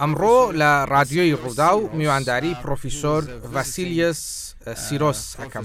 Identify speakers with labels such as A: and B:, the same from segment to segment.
A: ئەمڕۆ لە ڕادیۆی ڕووداو میوانداری پڕۆفیسۆر ڤەسیلیەس سیرۆس ئەکەم.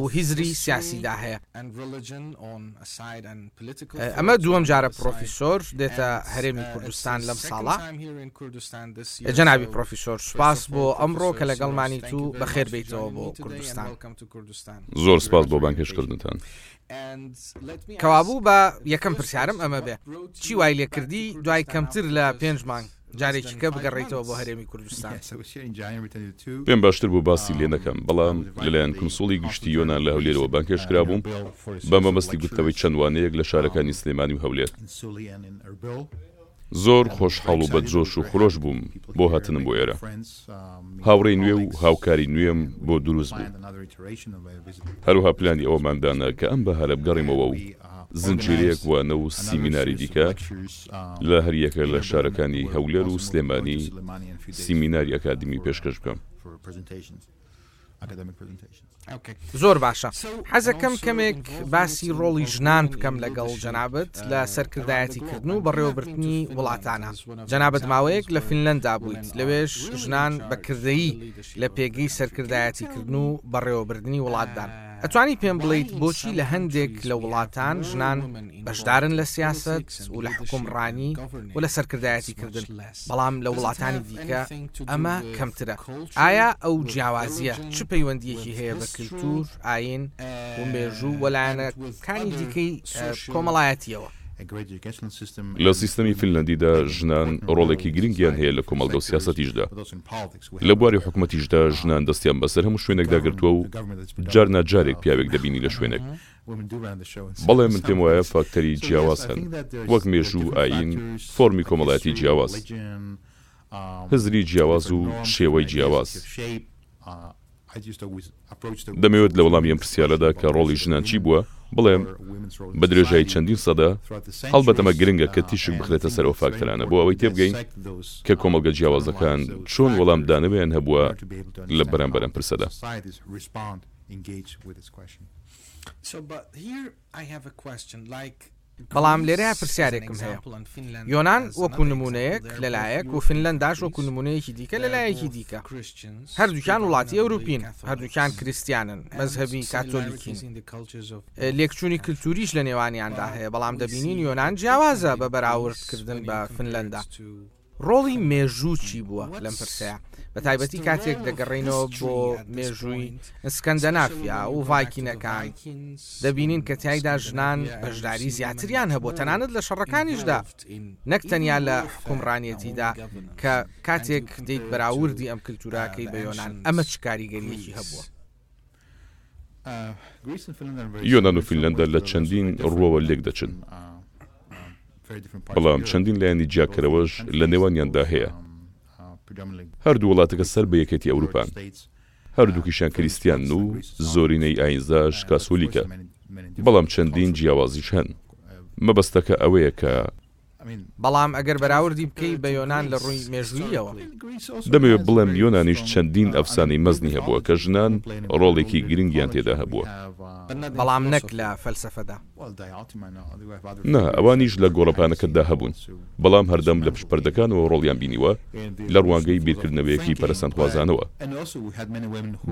A: و هزری سیاسیدا هەیە. ئەمە دووەم جارە پڕۆفیسۆر دێتە هەرێمی کوردستان لەم ساڵە. جەنابی پڕۆفیسۆر سوپاس بۆ ئەمڕۆ کە لەگەڵمانیت و بەخێربێیتەوە بۆ کوردستان.
B: زۆر سپاس بۆ بانگهێشتکردنتان.
A: کەوابوو با یەکەم پرسیارم ئەمە بێ چی وای لێکردی دوای کەمتر لە پێنج مانگ جارێکیکە بگەڕیتەوە بۆ هەرێمی کوردستان
B: پێم باشتر بوو باسی لێ نەکەم بەڵام لەلایەن کنسوڵی گشتی یۆنان لە هەولێرەوە بانگهێشت کرابووم بە مەبەستی گرتنەوەی چەند وانەیەک لە شارەکانی سلێمانی و هەولێر. زۆر خۆشحاڵ و بە جۆش و خرۆش بووم بۆ هاتنم بۆ ئێرە. هاوڕێی نوێ و هاوکاری نوێم بۆ دروست بوو. هەروەها پلانی ئەوەمان دانا کە ئەم بەهارە بگەڕێمەوە و زنجیرەیەک وانە و سیمیناری دیکە لە هەریەکە لە شارەکانی هەولێر و سلێمانی سیمیناری ئەکادیمی پێشکەش بکەم.
A: زۆر باشە حەزەکەم کەمێک باسی ڕۆڵی ژنان بکەم لەگەڵ جەنابەت لە سەرکردایەتی کردن و بەڕێوەبرتنی وڵاتانە جەنابەت ماوەیەک لە فینلەندا بوویت لەوێش ژنان بەکردەیی لە پێگەی سەرکردایەتی کردن و بەڕێوەبردننی وڵاتدان ئەتوانی پێم بڵیت بۆچی لە هەندێک لە وڵاتان ژنان بەشدارن لە سیاست و لە حکومڕانی و لە سەرکردایەتی کردن لە بەڵام لە وڵاتانی دیکە ئەمە کەمترە. ئایا ئەو جیاوازیە چ پەیوەندیەکی هەیە بە کللتور، ئاین و مێژوو و لایەنەکانی دیکەی کۆمەڵایەتیەوە؟
B: لە سیستەمی فینلەندیدا ژنان ڕۆڵێکی گرنگیان هەیە لە کۆمەڵگە و سیاسەتیشدا. لە بواری حکومەتیشدا ژنان دەستیان بەسەر هەموو شوێنێکدا گرتوە و جارنا جارێک پیاوێک دەبینی لە شوێنێک. بەڵێ من پێم وایە فاکتەری جیاواز هەن وەک مێژوو، ئایین، فۆرمی کۆمەڵایەتی جیاواز، هزری جیاواز و شێوەی جیاواز. دەمەوێت لە وەڵامی ئەم پرسیارەدا کە ڕۆڵی ژنان چی بووە بڵێم بە درێژایی چەندین سەدە، هەڵبەت ئەمە گرنگە کە تیشک بخرێتە سەر ئەو فاکتەرانە بۆ ئەوەی تێبگەین کە کۆمەڵگە جیاوازەکان چۆن وەڵامدانەوەیان هەبووە لە بەرامبەر ئەم پرسەدا.
C: engage with this question so but here I have a question like
A: بەڵام لێرەیا پرسیارێکم هەیە یۆنان وەکو نمونەیەک لەلایەک و فنلنداش وەکو نمونەیەکی دیکە لەلایەکی دیکە هەردووکیان وڵاتی ئەوروپین هەردووکیان کریسیانن مەزهبی کاتۆلیکین لێکچوونی کللتوریش لە نێوانیاندا هەیە بەڵام دەبینین یۆنان جیاوازە بە بەراوردکردن بە فنلندا ڕۆڵی مێژوو چی بووە لەم پرسەیە، بەتایبەتی کاتێک دەگەڕێینەوە بۆ مێژووی ئسکەندەنافیا و ڤایکینەکان، دەبینین کە تیایدا ژنان بەشداری زیاتریان هەبووە تەنانەت لە شەڕەکانیشدا، نەک تەنیا لە حوکمڕانیەتیدا، کە کاتێک دێیت بەراوردی ئەم کلتورە کەی بە یۆنان، ئەمە چ کاریگەریەکی هەبووە؟
B: یۆنان و فینلەندا لە چەندین ڕووەوە لێک دەچن، بەڵام چەندین لایەنی جیاکەرەوەش لە نێوانیاندا هەیە. هەردوو وڵاتەکە سەر بە یەکێتی ئەوروپان، هەردووکیشیان کریستیانن و زۆرینەی ئایینزاش کاسۆلیکە، بەڵام چەندین جیاوازیش هەن. مەبەستەکە ئەوەیە کە.
A: بەڵام ئەگەر بەراوردی بکەی بە یۆنان لە ڕووی مێژووییەوە.
B: دەمەوێت بڵێم یۆنانیش چەندین ئەفسانەی مەزنی هەبووە کە ژنان ڕۆڵێکی گرنگیان تێدا هەبووە.
A: بەڵام نەک لە فەلسەفەدا.
B: نا، ئەوانیش لە گۆڕەپانەکەتدا هەبوون، بەڵام هەردەم لە پشت پەردەکانەوە ڕۆڵیان بینیوە لە ڕوانگەی بیرکردنەوەیەکی پەرەسەندخوازانەوە.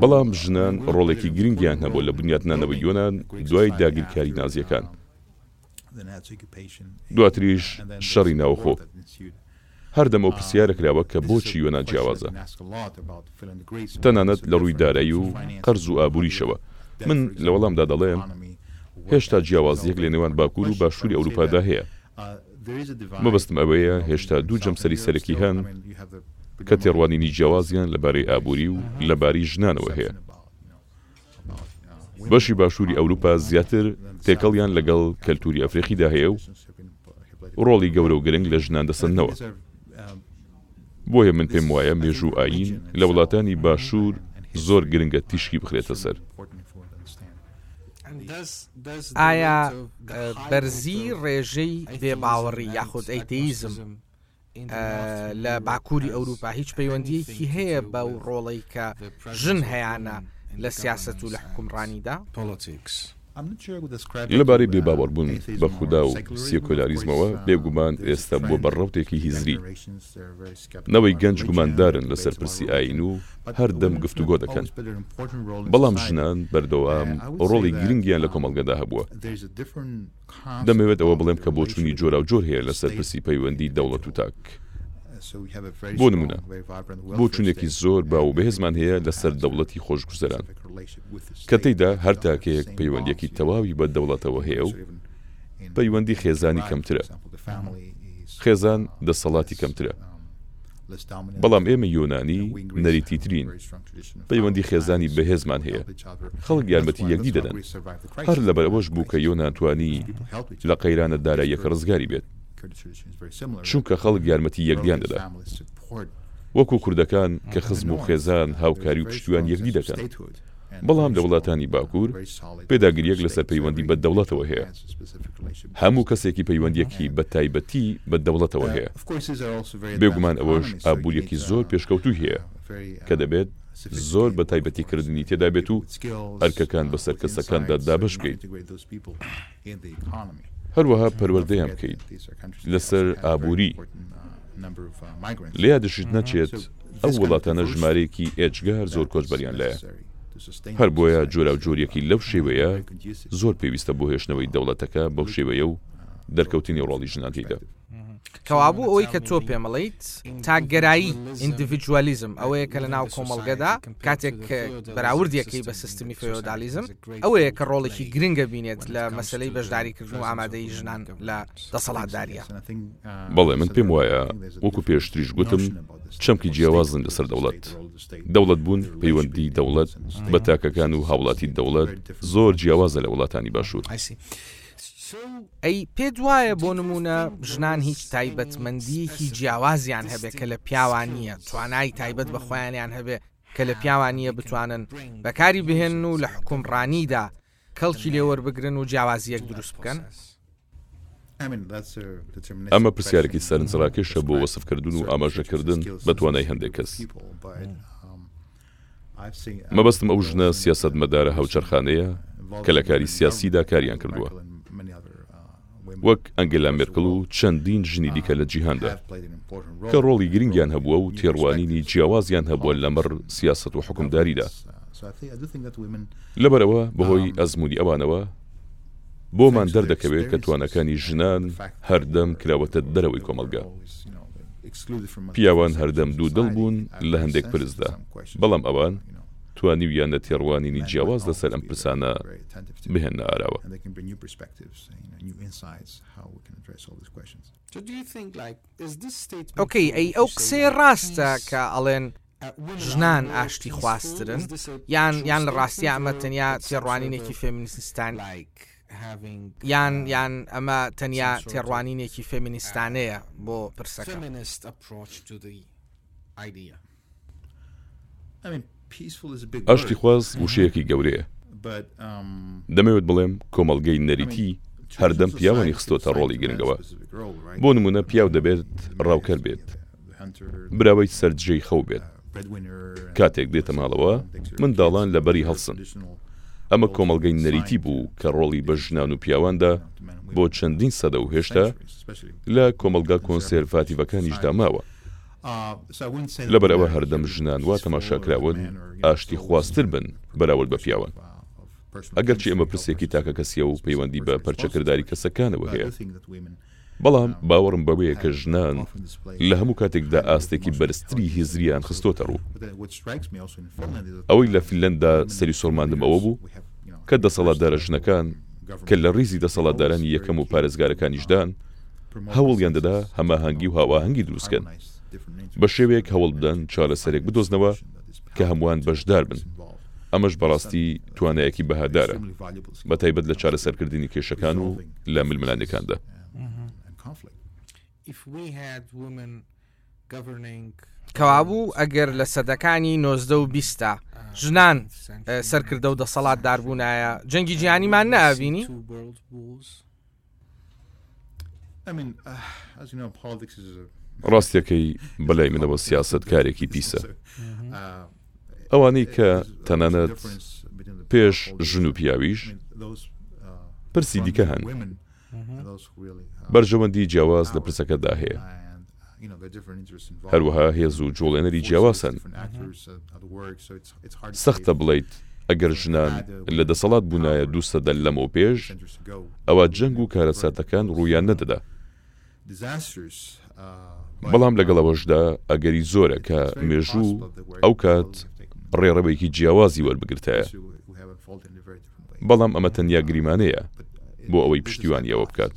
B: بەڵام ژنان ڕۆڵێکی گرنگیان هەبووە لە بنیاتنانەوەی یۆنان دوای داگیرکاری نازییەکان. دواتریش شەڕی ناوخۆ. هەردەم ئەو پرسیارە کراوە کە بۆچی یۆنان جیاوازە؟ تەنانەت لە ڕووی دارایی و قەرز و ئابووریشەوە. من لە وەڵامدا دەڵێم، هێشتا جیاوازییەک لە نێوان باکوور و باشووری ئەوروپادا هەیە. مەبەستم ئەوەیە هێشتا دوو جەمسەری سەرەکی هەن کە تێڕوانینی جیاوازیان لەبارەی ئابووری و لەبارەی ژنانەوە هەیە. بەشی باشووری ئەوروپا زیاتر تێکەڵیان لەگەڵ کەلتووری ئەفریقیدا هەیە و ڕۆڵی گەورە و گرنگ لە ژنان دەسەننەوە. بۆیە من پێم وایە مێژوو و ئایین لە وڵاتانی باشوور زۆر گرنگە تیشکی بخرێتە سەر.
A: ئایا بەرزیی ڕێژەی بێباوەڕی یاخود ئەیتێیزم لە باکووری ئەوروپا هیچ پەیوەندیەکی هەیە بە و ڕۆڵەی کە ژن هەیانە لە سیاست و لە حکومڕانیدا پۆلتیکس.
B: لەبارەی بێ باوەڕبوون بە خودا و سیکۆلاریزمەوە، بێگومان ئێستا بووە بە ڕەوتێکی هیزری. نەوەی گەنج گوماندارن لەسەر پرسی ئایین و هەردەم گفتوگۆ دەکەن. بەڵام ژنان بەردەوام ڕۆڵی گرنگیان لە کۆمەڵگەدا هەبووە. دەمەوێت ئەوە بڵێم کە بۆچوونی جۆراوجۆر هەیە لەسەر پرسی پەیوەندیی دەوڵەت و تاک. بۆ نموونە، بۆچوونێکی زۆر باو و بەهێزمان هەیە لەسەر دەوڵەتی خۆشگوزەران، کە تێیدا هەر تاکێک پەیوەندییەکی تەواوی بە دەوڵەتەوە هەیە و پەیوەندی خێزانی کەمترە. خێزان دەسەڵاتی کەمترە. بەڵام ئێمە یۆنانی نەریتیترین پەیوەندی خێزانی بەهێزمان هەیە، خەڵک یارمەتی یەکدی دەدەن، هەر لەبەرئەوەش بوو کە یۆنان توانی لە قەیرانە داراییەکە ڕزگاری بێت، چونکە خەڵک یارمەتی یەکدیان دەدا، وەکو کوردەکان کە خزم و خێزان هاوکاری و پشتیوان یەکدی دەکەن، بەڵام لە وڵاتانی باکور پێداگرییەک لەسەر پەیوەندی بە دەوڵەتەوە هەیە، هەموو کەسێکی پەیوەندییەکی بە تایبەتی بە دەوڵەتەوە هەیە. بێگومان ئەوەش ئابوورییەکی زۆر پێشکەوتووی هەیە کە دەبێت زۆر بە تایبەتیکردنی تێدا بێت و ئەرکەکان بەسەر کەسەکاندا دابەش بکەیت، هەروەها پەروەردەیان بکەیت لەسەر ئابووری. لە یادشت نەچێت ئەو وڵاتانە ژمارەیەکی ئێجگار زۆر کۆچبەریان لایە، هەر بۆیە جۆراوجۆرییەکی لەو شێوەیە زۆر پێویستە بۆ هێشتنەوەی دەوڵەتەکە بەو شێوەیە و دەرکەوتنی ڕۆڵی ژنان تێیدا.
A: کەوابوو ئەوەی کە تۆ پێمەڵیت تاکگەرایی ئیندیڤیجوالیزم ئەوەیە کە لە ناو کۆمەڵگەدا کاتێک بەراوردیەکەی بە سیستمی فیۆدالیزم ئەوەیە کە ڕۆڵێکی گرنگە بینێت لە مەسلەی بەشداریکردن و ئامادەی ژنان لە دەسەڵاتداریە
B: بەڵێ من پێم وایە وەکو پێشتریش گوتم چەمکی جیاوازن لەسەر دەوڵەت دەوڵەت بوون پەیوەندی دەوڵەت بە تاکەکان و هاوڵاتی دەوڵەت زۆر جیاوازە لە وڵاتانی باشوور
A: ئەی پێت وایە بۆ نموونە ژنان هیچ تایبەتمەندیەکی جیاوازیان هەبێ کە لە پیاوان نییە توانای تایبەت بە خۆیانیان هەبێ کە لە پیاوان نییە بتوانن بەکاری بهێن و لە حکوم ڕانیدا کەڵکی لێوەربگرن و جیاوازیەک دروست بکەن؟
B: ئەمە پرسیارێکی سەرنجڕاکێشە بۆ وەسفکردن و ئاماژەکردن بە توانای هەندێک کەس. مەبەستم ئەو ژنە سیاسەتمەدارە هاوچەرخانەیە کە لە کاری سیاسیدا کاریان کردووە وەک ئەنگلا مێرکڵ و چەندین ژنی دیکە لە جیهاندا کە ڕۆڵی گرنگیان هەبووە و تێڕوانینی جیاوازیان هەبووە لەمەڕ سیاسەت و حکومداریدا لەبەرەوە بەهۆی ئەزموونی ئەوانەوە بۆمان دەردەکەوێت کە تواناکانی ژنان هەردەم کراوەتە دەرەوەی کۆمەڵگە. پیاوان هەردەم دوودڵ بوون لە هەندێک پرسدا، بەڵام ئەوان توانیویانە تێڕوانینی جیاواز لەسەر ئەم پرسانە بهێننە ئاراوە.
A: ئۆکەی ئەی ئەو قسەیە ڕاستە کە ئەڵێن ژنان ئاشتی خواسترن یان یان لە ڕاستیا ئەمە تەنیا تێڕوانینێکی فێمینیستان یان یان ئەمە تەنیا تێڕوانینێکی فێمینیستانەیە بۆ پرسەکە
B: ئاشتی خواز وشەیەکی گەورەیە دەمەوێت بڵێم کۆمەڵگەی نەریتی هەردەم پیاوانی خستۆتە ڕۆڵی گرنگەوە بۆ نمونە پیاو دەبێت ڕاوکەر بێت براوەی سەر جێی خەو بێت کاتێک دێتە ماڵەوە منداڵان لە بەری هەڵسن. ئەمە کۆمەڵگەی نەریتی بوو کە ڕۆڵی بە ژنان و پیاواندا بۆ چەندین سەدە و هێشتا لە کۆمەڵگا کۆنسێرڤاتیڤەکانیشدا ماوە. لەبەر ئەوە هەردەم ژنان وا تەماشاکراون ئاشتیخوازتر بن بەراورد بە پیاوان. ئەگەرچی ئەمە پرسێکی تاکەکەسییە و پەیوەندی بە پەرچەکرداری کەسەکانەوە هەیە. بەڵام باوەڕم بەوەیە کە ژنان لە هەموو کاتێکدا ئاستێکی بەرزتری هزریان خستۆتەڕوو. ئەوەی لە فینلەندا سەریسوڕماندم ئەوە بوو کە دەسەڵاتدارە ژنەکان کە لە ڕیزی دەسەڵاتدارانی یەکەم و پارێزگارەکانیشدان، هەوڵیان دەدا هەماهەنگی و هاوئاهەنگی دروستکەن، بە شێوەیەک هەوڵ بدەن چارەسەرێک بدۆزنەوە کە هەمووان بەشداربن. ئەمەش بەڕاستی توانایەکی بەهادارە، بەتایبەت لە چارەسەرکردنی کێشەکان و. لە ململانێکاندا.
A: کەوابوو ئەگەر لە سەدەکانی نۆزدە و بیستدا ژنان سەرکردە و دەسەڵات داربوونایە جەنگی جیانیمان نابینی
B: ڕاستەکەی بەلای منەوە سیاست کارێکی پیسە ئەوانەی کە تەنانەت پێش ژن و پیاویش پرسی دیکە هەن. بەرژەوەندی جیاواز لە پرسەکەدا هەیە. هەروەها هێز و جوڵێنەری جیاواز هەن. سەختە بڵێیت ئەگەر ژنان لە دەسەڵات بوونایە دوو سەدە لەمەوپێش، ئەوا جەنگ و کارەساتەکان ڕوویان نەدەدا. بەڵام لەگەڵ ئەوەشدا ئەگەری زۆرە کە مێژوو ئەو کات ڕێڕەوێکی جیاوازی وەربگرتایە، بەڵام ئەمە تەنیا گریمانەیە بۆ ئەوەی
A: پشتیوانی ئەوە بکات.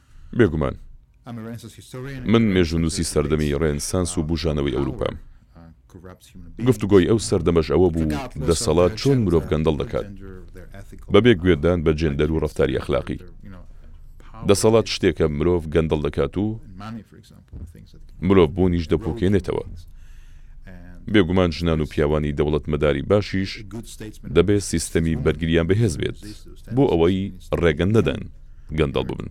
B: بێگومان. من مێژوونووسی سەردەمی ڕێنسانس و بووژانەوەی ئەوروپام. گفتوگۆی ئەو سەردەمەش ئەوە بوو دەسەڵات چۆن مرۆڤ گەندەڵ دەکات بەبێ گوێدان بە جێندەر و ڕەفتاری ئەخلاقی. دەسەڵات شتێکە مرۆڤ گەندەڵ دەکات و. مرۆڤ بوونیش دەپوکێنێتەوە. بێگومان ژنان و پیاوانی دەوڵەت مەداری باشیش دەبێت سیستەمی بەرگریان بەهێز بێت بۆ ئەوەی ڕێگە نەدەن گەندەڵ ببن.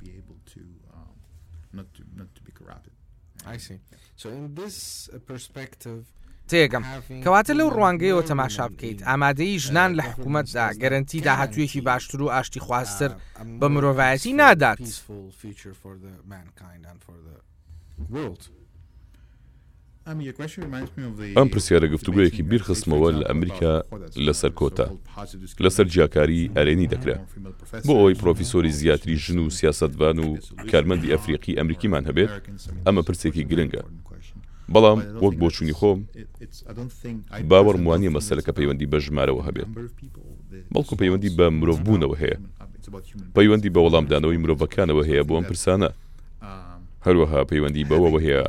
A: تێگەم. کەواتە لەو ڕوانگەیەوە تەماشا بکەیت ئامادەیی ژنان لە حکومەتدا گەرەنتی داهاتوویەکی باشتر و ئاشتیخوازتر بە مرۆڤایەتی نادات. kind and for the world.
B: ئەم پرسیارە گفتوگۆیەکی بیرخستمەوە لە ئەمریکا لەسەر کۆتا لەسەر جیاکاریی ئەرێنی دەکرا بۆ ئەوەی پرۆفیسۆری زیاتری ژن و سیاسەتڤان و کارمەندی ئەفریقی ئەمریکیمان هەبێت ئەمە پرسێکی گرنگە بەڵام وەک بۆچوونی خۆم باوەڕم وانە مەسەلەکە پەیوەندی بە ژمارەوە هەبێت بەڵکو پەیوەندی بە مرۆڤ بوونەوە هەیە پەیوەندی بە وەڵامدانەوەی مرۆڤەکانەوە هەیە بۆ ئەم پرسانە. هەروەها پەیوەندی بەوەوە هەیە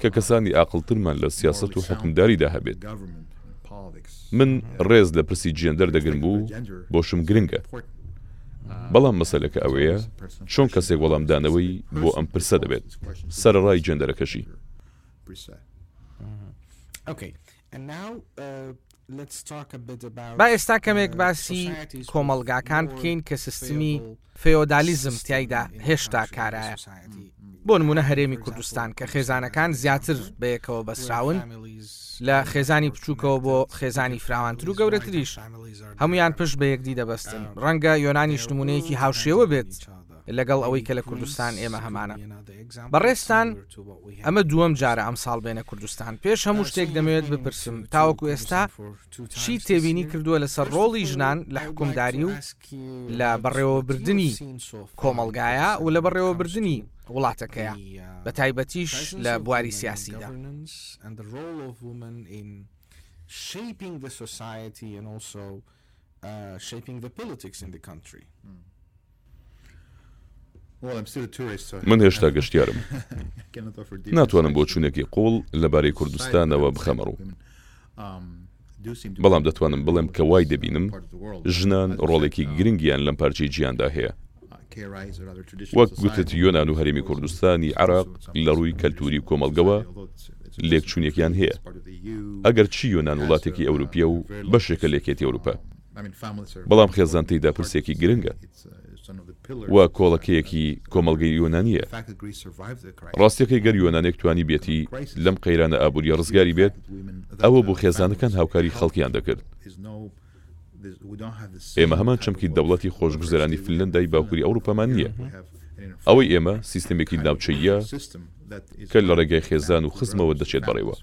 B: کە کەسانی ئاقڵترمان لە سیاسەت و حوکمداریدا هەبێت. من ڕێز لە پرسی جێندەر دەگرم و بۆشم گرنگە. بەڵام مەسەلەکە ئەوەیە چۆن کەسێک وەڵامدانەوەی بۆ ئەم پرسە دەبێت، سەرەڕای جێندەرەکەشی.
A: با ئێستا کەمێک باسی کۆمەڵگاکان بکەین کە سیستمی فێۆدالیزم تایدا هێشتا کارایە بۆ نمونە هەرێمی کوردستان کە خێزانەکان زیاتر بەیەکەوە بەسراون لە خێزانی بچووکەوە بۆ خێزانی فراوانتر و گەورەتریش هەمویان پشت بە یەکدی دەبستن ڕەنگە یۆنانیش نمونەیەکی هاوشێوە بێت لەگەڵ ئەوەی کە لە کوردستان ئێمە هەمانە. بەڕێزتان ئەمە دووەم جارە ئەمساڵ بێنە کوردستان، پێش هەموو شتێک دەمەوێت بپرسم تاوەکو ئێستا چیت تێبینی کردووە لەسەر ڕۆڵی ژنان لە حکومداری و لە بەڕێوەبردنی کۆمەڵگایا و لە بەڕێوەبردنی وڵاتەکەیا بە تایبەتیش لە بواری سیاسیدا؟
C: Shaping the politics in the country.
B: من هێشتا گەشتیارم. ناتوانم بۆچوونێکی قووڵ لەبارەی کوردستانەوە بخەمە ڕوو. بەڵام دەتوانم بڵێم کە وای دەبینم ژنان ڕۆڵێکی گرنگیان لەم پارچەی جیهاندا هەیە. وەک گوتت یۆنان و هەرێمی کوردستانی عێراق لە ڕووی کەلتووری و کۆمەڵگەوە لێکچوونێکیان هەیە. ئەگەر چی یۆنان وڵاتێکی ئەوروپییە و بەشێکە لە یەکێتی ئەوروپا، بەڵام خێزان تێیدا پرسێکی گرنگە و کۆڵەکەیەکی کۆمەڵگەی یۆنانییە. ڕاستییەکەی گەر یۆنانێک توانیبێتی لەم قەیرانە ئابوورییە ڕزگاری بێت، ئەوە بوو خێزانەکان هاوکاری خەڵکیان دەکرد. ئێمە هەمان چەمکی دەوڵەتی خۆشگوزەرانی فنلەندای باکووری ئەوروپامان نییە. ئەوەی ئێمە سیستەمێکی ناوچەییە کە لە ڕێگای خێزان و خزمەوە دەچێت بەڕێوە.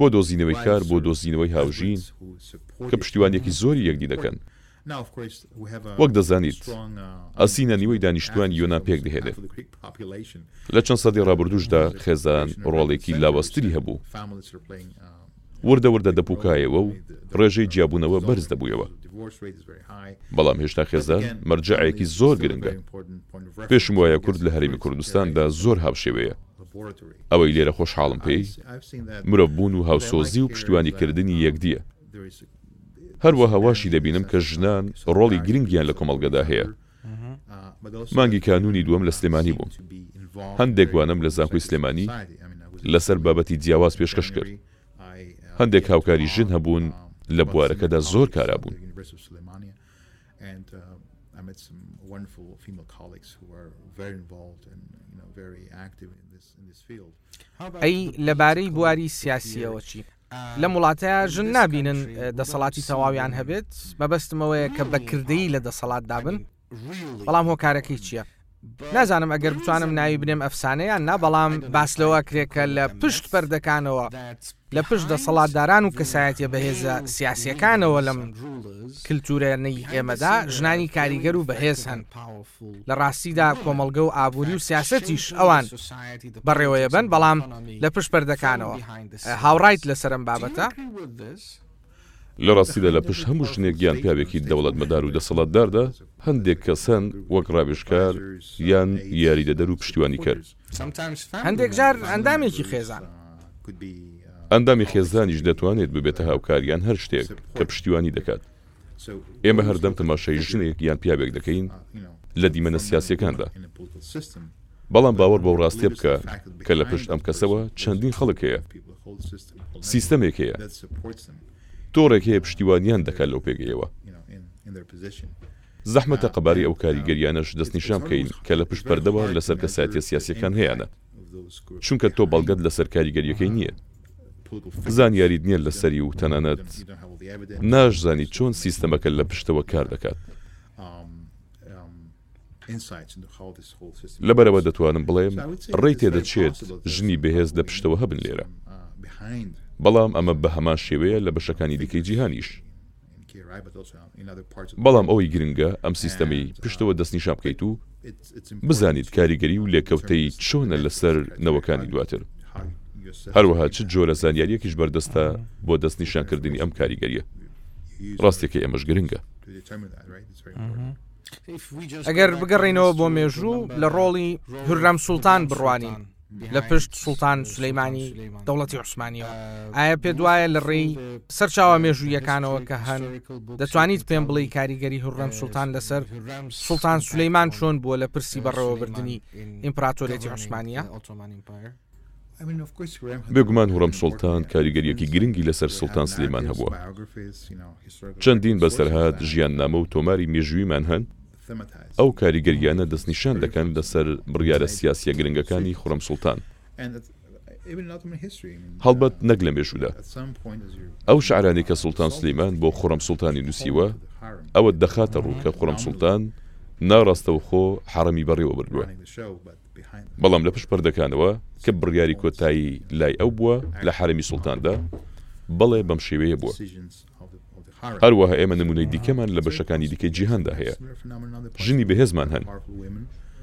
B: بۆ دۆزینەوەی کار، بۆ دۆزینەوەی هاوژین کە پشتیوانییەکی زۆری یەکدی دەکەن. وەک دەزانیت ئەسینا نیوەی دانیشتووانی یۆنان پێکدەهێنێت. لە چەند سەدەی ڕابردووشدا خێزان ڕۆڵێکی لاوازتری هەبوو. وردە وردە دەپوکایەوە و ڕێژەی جیابوونەوە بەرز دەبوویەوە. بەڵام هێشتا خێزان مەرجەعێکی زۆر گرنگە. پێشم وایە کورد لە هەرێمی کوردستاندا زۆر هاوشێوەیە. ئەوەی لێرە خۆشحاڵم پێی، مرۆڤبوون و هاوسۆزی و پشتیوانیکردنی یەکدییە. هەروەها واشی دەبینم کە ژنان ڕۆڵی گرنگیان لە کۆمەڵگەدا هەیە. مانگی کانوونی دووەم لە سلێمانی بووم هەندێک وانەم لە زانکۆی سلێمانی لەسەر بابەتی جیاواز پێشکەش کرد هەندێک هاوکاری ژن هەبوون لە بوارەکەدا زۆر کارا بوون.
A: ئەی لەبارەی بواری سیاسیەوە چی؟ لەم وڵاتە ژن نابینن دەسەڵاتی تەواویان هەبێت، مەبەستم ئەوەیە کە بە کردەیی لە دەسەڵاتدا بن، بەڵام هۆکارەکەی چییە؟ نازانم ئەگەر بتوانم ناوی بنێم ئەفسانە یان نا، بەڵام باس لەوە ئەکرێت کە لە پشت پەردەکانەوە، لە پشت دەسەڵاتداران و کەسایەتییە بەهێزە سیاسییەکانەوە لەم کلتورەنەی ئێمەدا، ژنانی کاریگەر و بەهێز هەن. لە ڕاستیدا کۆمەڵگە و ئابووری و سیاسەتیش ئەوان بەڕێوەیەبەن بەڵام لە پشت پەردەکانەوە هاوڕایت لەسەر ئەم بابەتە؟
B: لە ڕاستیدا لە پشت هەموو ژنێک یان پیاوێکی دەوڵەتمەدار و دەسەڵاتداردا هەندێک کەس هەن وەک ڕاوێژکار یان یاریدەدەر و پشتیوانیکەر.
A: هەندێک جار ئەندامێکی خێزان.
B: ئەندامی خێزانیش دەتوانێت ببێتە هاوکار یان هەر شتێک کە پشتیوانی دەکات. ئێمە هەردەم تەماشای ژنێک یان پیاوێک دەکەین لە دیمەنە سیاسییەکاندا، بەڵام باوەڕ بەو ڕاستییە بکە کە لە پشت ئەم کەسەوە چەندین خەڵک هەیە، سیستەمێک هەیە، تۆڕێک هەیە پشتیوانیان دەکات لەو پێگەیەوە. زەحمەتە قەبارەی ئەو کاریگەرییانەش دەستنیشان بکەین کە لە پشت پەردەوە لەسەر کەسایەتییە سیاسییەکان هەیانە. چونکە تۆ بەڵگەت لەسەر کاریگەریەکەی نیە، زانیاریت نیە لەسەری و تەنانەت ناشزانیت چۆن سیستەمەکە لە پشتەوە کار دەکات. لەبەرئەوە دەتوانم بڵێم ڕێی تێدەچێت ژنی بەهێز لە پشتەوە هەبن لێرە، بەڵام ئەمە بەهەمان شێوەیە لە بەشەکانی دیکەی جیهانیش. بەڵام ئەوەی گرنگە ئەم سیستەمەی پشتەوە دەستنیشان بکەیت و بزانیت کاریگەری و لێکەوتەی چۆنە لەسەر نەوەکانی دواتر. هەروەها چ جۆرە زانیارییەکیش بەردەستە بۆ دەستنیشانکردنی ئەم کاریگەرییە ڕاستییەکەی ئەمەش گرنگە.
A: ئەگەر بگەڕێینەوە بۆ مێژوو لە ڕۆڵی هوررام سوڵتان بڕوانین، لە پشت سوڵتان سلەیمانی دەوڵەتی عوسمانیەوە ئایا پێت وایە لە ڕێی سەرچاوە مێژوویەکانەوە کە هەن دەتوانیت پێم بڵی کاریگەری هوڕەم سوڵتان لەسەر سوڵتان سلەیمان چۆن بووە لە پرسی بەڕێوەبردننی ئیمپراتۆریەتی عوسمانە
B: بێگومان هوڕم سوڵتان کاریگەریەکی گرنگی لەسەر سوڵتان سلەیمان هەبووە چەندین بەسەرهات ژیان نامە و تۆماری مێژوویمان هەن ئەو کاریگەرییانە دەستنیشان دەکەن لەسەر بڕیارە سیاسییە گرنگەکانی خوڕەم سوڵتان، هەڵبەت نەک لە مێژوودا. ئەو شعرانەی کە سوڵتان سلیمان بۆ خوڕەم سوڵتانی نووسیوە، ئەوە دەخاتە ڕوو کە خوڕەم سوڵتان ناڕاستەوخۆ حەڕەمی بەڕێوە بردووە. بەڵام لە پشت پەردەکانەوە کە بڕیاری کۆتایی لای ئەو بووە لە حەرەمی سوڵتاندا، بەڵێ بەم شێوەیە بووە. هەروەها ئێمە نموونەی دیکەمان لە بەشەکانی دیکەی جیهاندا هەیە، ژنی بەهێزمان هەن،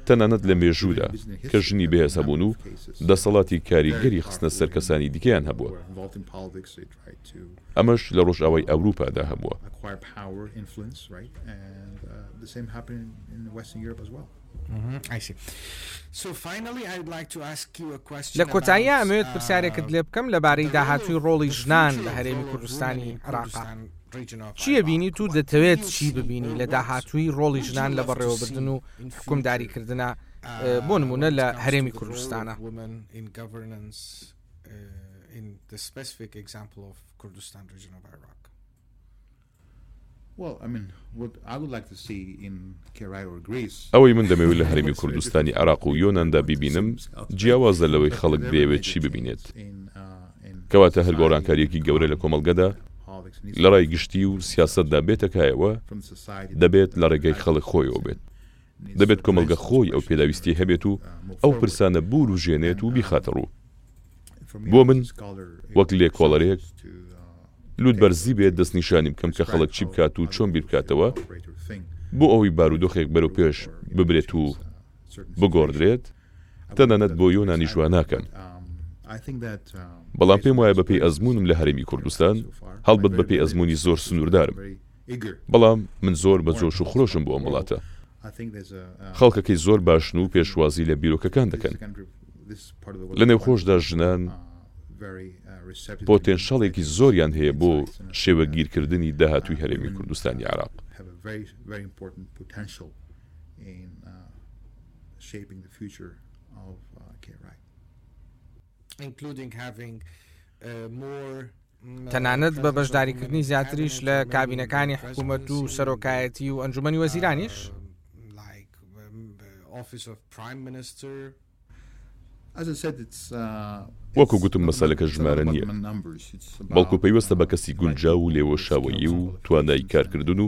B: تەنانەت لە مێژوودا، کە ژنی بەهێز هەبوون و دەسەڵاتی کاریگەری خستنە سەر کەسانی دیکەیان هەبووە. ئەمەش لە ڕۆژئاوای ئەوروپادا هەبووە.
A: لە کۆتاییا ئەمەوێت پرسیارێکت لێ بکەم لەبارەی داهاتووی ڕۆڵی ژنان لە هەرێمی کوردستانی عراقان چییە بینی تو دەتەوێت چی ببینی لە داهاتووی ڕۆڵی ژنان لە بەڕێوەبردن و حکومداریکردە بۆ نمونە لە هەرێمی کوردستانە
C: کوردستان ڕژن بەڕاک
B: ئەوەی من دەمەوێت لە هەرێمی کوردستانی عێراق و یۆناندا بیبینم جیاوازە لەوەی خەڵک دەیەوێت چی ببینێت. کەواتە هەر گۆڕانکارییەکی گەورە لە کۆمەڵگەدا لە ڕای گشتی و سیاسەتدا بێتە کایەوە، دەبێت لە ڕێگای خەڵک خۆیەوە بێت. دەبێت کۆمەڵگە خۆی ئەو پێداویستیەی هەبێت و ئەو پرسانە بوروژێنێت و بیخاتە ڕوو. بۆ من وەک لێکۆڵەرێک لووتبەرزی بێت دەستنیشانی بکەم کە خەڵک چی بکات و چۆن بیربکاتەوە بۆ ئەوەی بارودۆخێک بەرەو پێش ببرێت و بگۆڕدرێت تەنانەت بۆ یۆنانیش وا ناکەم بەڵام پێم وایە بەپێی ئەزموونم لە هەرێمی کوردستان هەڵبەت بەپێی ئەزموونی زۆر سنووردارم بەڵام من زۆر بە جۆش و خرۆشم بۆ ئەم وڵاتە. خەڵکەکەی زۆر باشن و پێشوازی لە بیرۆکەکان دەکەن. لە نێوخۆشدا ژنان پۆتێنشەڵێکی زۆریان هەیە بۆ شێوەگیرکردنی داهاتووی هەرێمی کوردستانی
A: عێراق. تەنانەت بە بەشداریکردنی زیاتریش لە کابینەکانی حکوومەت و سەرۆکایەتی و ئەنجومی وەزیرانیش
B: وەکو گوتم مەسەلەکە ژمارە نییە بەڵکو پەیوەستە بە کەسی گونجاو و لێوەشاوەیی و توانای کارکردن و